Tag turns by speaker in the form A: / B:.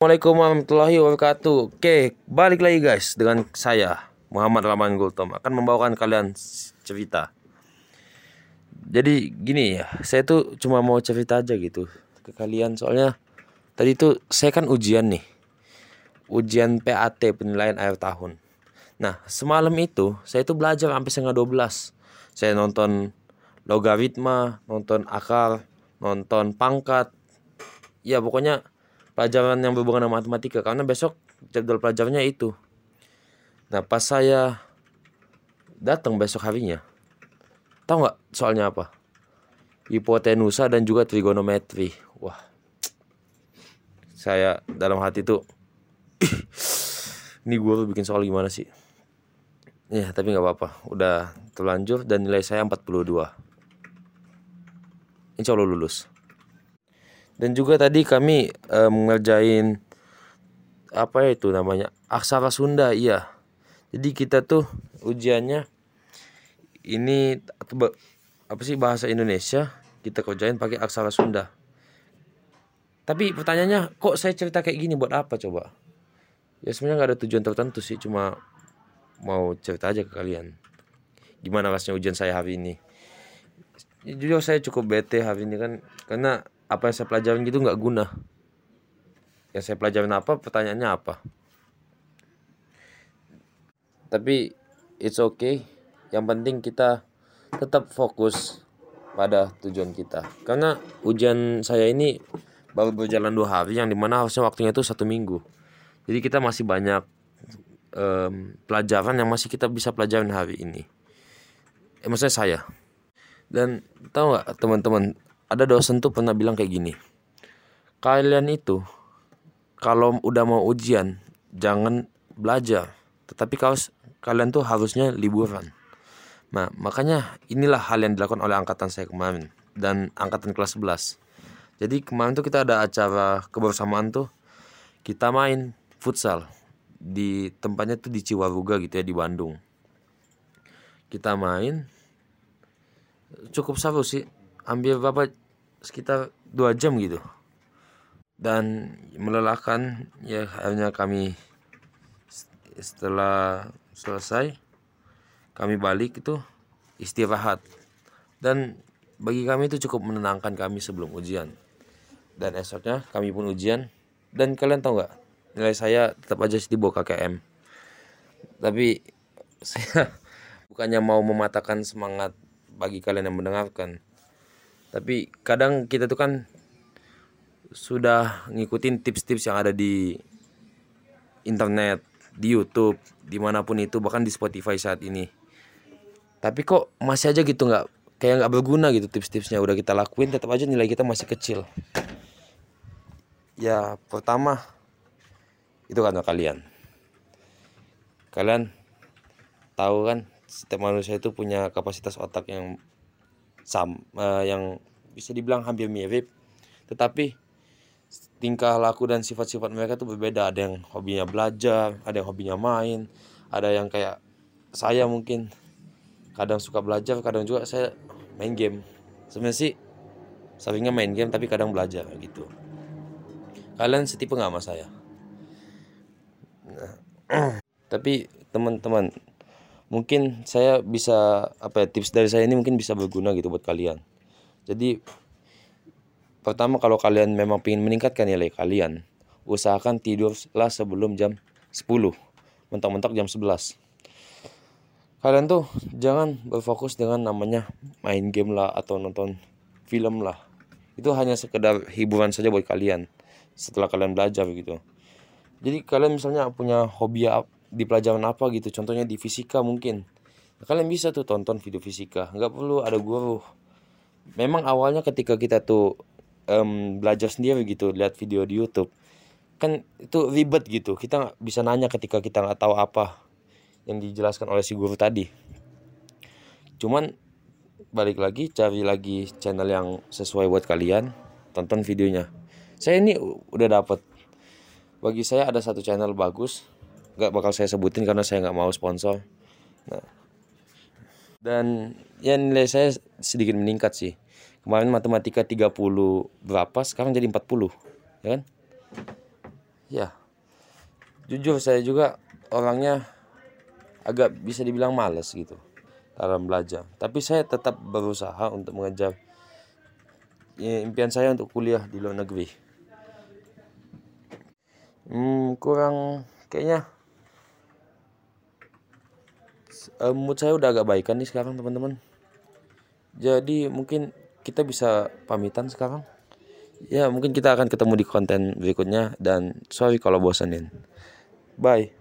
A: Assalamualaikum warahmatullahi wabarakatuh. Oke, balik lagi guys dengan saya Muhammad Rahman Gultom. Akan membawakan kalian cerita. Jadi gini ya, saya tuh cuma mau cerita aja gitu ke kalian. Soalnya tadi tuh saya kan ujian nih. Ujian PAT penilaian akhir tahun. Nah semalam itu saya tuh belajar sampai setengah 12 Saya nonton logaritma, nonton akar, nonton pangkat. Ya pokoknya pelajaran yang berhubungan dengan matematika karena besok jadwal pelajarannya itu. Nah pas saya datang besok harinya, tahu nggak soalnya apa? Hipotenusa dan juga trigonometri. Wah, saya dalam hati tuh, ini guru bikin soal gimana sih? Ya tapi nggak apa-apa, udah terlanjur dan nilai saya 42. Insya Allah lulus. Dan juga tadi kami uh, mengerjain apa itu namanya aksara Sunda iya. Jadi kita tuh ujiannya ini apa sih bahasa Indonesia kita kerjain pakai aksara Sunda. Tapi pertanyaannya kok saya cerita kayak gini buat apa coba? Ya sebenarnya nggak ada tujuan tertentu sih cuma mau cerita aja ke kalian. Gimana rasanya ujian saya hari ini? Ya, jujur saya cukup bete hari ini kan karena apa yang saya pelajarin gitu nggak guna. Yang saya pelajarin apa pertanyaannya apa? Tapi it's okay. Yang penting kita tetap fokus pada tujuan kita. Karena ujian saya ini baru berjalan dua hari yang di mana harusnya waktunya itu satu minggu. Jadi kita masih banyak um, pelajaran yang masih kita bisa pelajarin hari ini. Eh, maksudnya saya. Dan tahu nggak teman-teman ada dosen tuh pernah bilang kayak gini kalian itu kalau udah mau ujian jangan belajar. Tetapi kalau kalian tuh harusnya liburan. Nah makanya inilah hal yang dilakukan oleh angkatan saya kemarin dan angkatan kelas 11 jadi kemarin tuh kita ada acara kebersamaan tuh kita main futsal di tempatnya tuh di Ciwaruga gitu ya di Bandung. Kita main cukup seru sih. Ambil berapa sekitar dua jam gitu. Dan melelahkan ya akhirnya kami setelah selesai kami balik itu istirahat. Dan bagi kami itu cukup menenangkan kami sebelum ujian. Dan esoknya kami pun ujian. Dan kalian tahu nggak nilai saya tetap aja di bawah KKM tapi saya bukannya mau mematahkan semangat bagi kalian yang mendengarkan tapi kadang kita tuh kan sudah ngikutin tips-tips yang ada di internet di YouTube di mana pun itu bahkan di Spotify saat ini. Tapi kok masih aja gitu nggak kayak nggak berguna gitu tips-tipsnya. Udah kita lakuin tetap aja nilai kita masih kecil. Ya pertama itu karena kalian. Kalian tahu kan setiap manusia itu punya kapasitas otak yang sam uh, yang bisa dibilang hampir mirip. Tetapi tingkah laku dan sifat-sifat mereka tuh berbeda. Ada yang hobinya belajar ada yang hobinya main ada yang kayak saya mungkin kadang suka belajar kadang juga saya main game. Sebenarnya sih seringnya main game tapi kadang belajar gitu. Kalian setipe nggak sama saya? Nah, tapi teman-teman mungkin saya bisa apa ya tips dari saya ini mungkin bisa berguna gitu buat kalian. Jadi pertama kalau kalian memang ingin meningkatkan nilai kalian usahakan tidurlah sebelum jam 10 mentok-mentok jam 11 kalian tuh jangan berfokus dengan namanya main game lah atau nonton film lah. Itu hanya sekedar hiburan saja buat kalian setelah kalian belajar gitu. Jadi kalian misalnya punya hobi di pelajaran apa gitu contohnya di fisika mungkin. Nah, kalian bisa tuh tonton video fisika nggak perlu ada guru. Memang awalnya ketika kita tuh um, belajar sendiri gitu lihat video di YouTube kan itu ribet gitu. Kita bisa nanya ketika kita nggak tahu apa yang dijelaskan oleh si guru tadi. Cuman balik lagi cari lagi channel yang sesuai buat kalian tonton videonya. Saya ini udah dapet. Bagi saya ada satu channel bagus nggak bakal saya sebutin karena saya nggak mau sponsor. Nah. Dan ya nilai saya sedikit meningkat sih. Kemarin matematika 30 berapa sekarang jadi 40 ya kan? Ya. Jujur saya juga orangnya agak bisa dibilang males gitu dalam belajar. Tapi saya tetap berusaha untuk mengejar ya, impian saya untuk kuliah di luar negeri. Hmm, kurang kayaknya uh, mood saya udah agak baikan nih sekarang teman-teman. Jadi mungkin kita bisa pamitan sekarang. Ya mungkin kita akan ketemu di konten berikutnya. Dan sorry kalau bosanin bye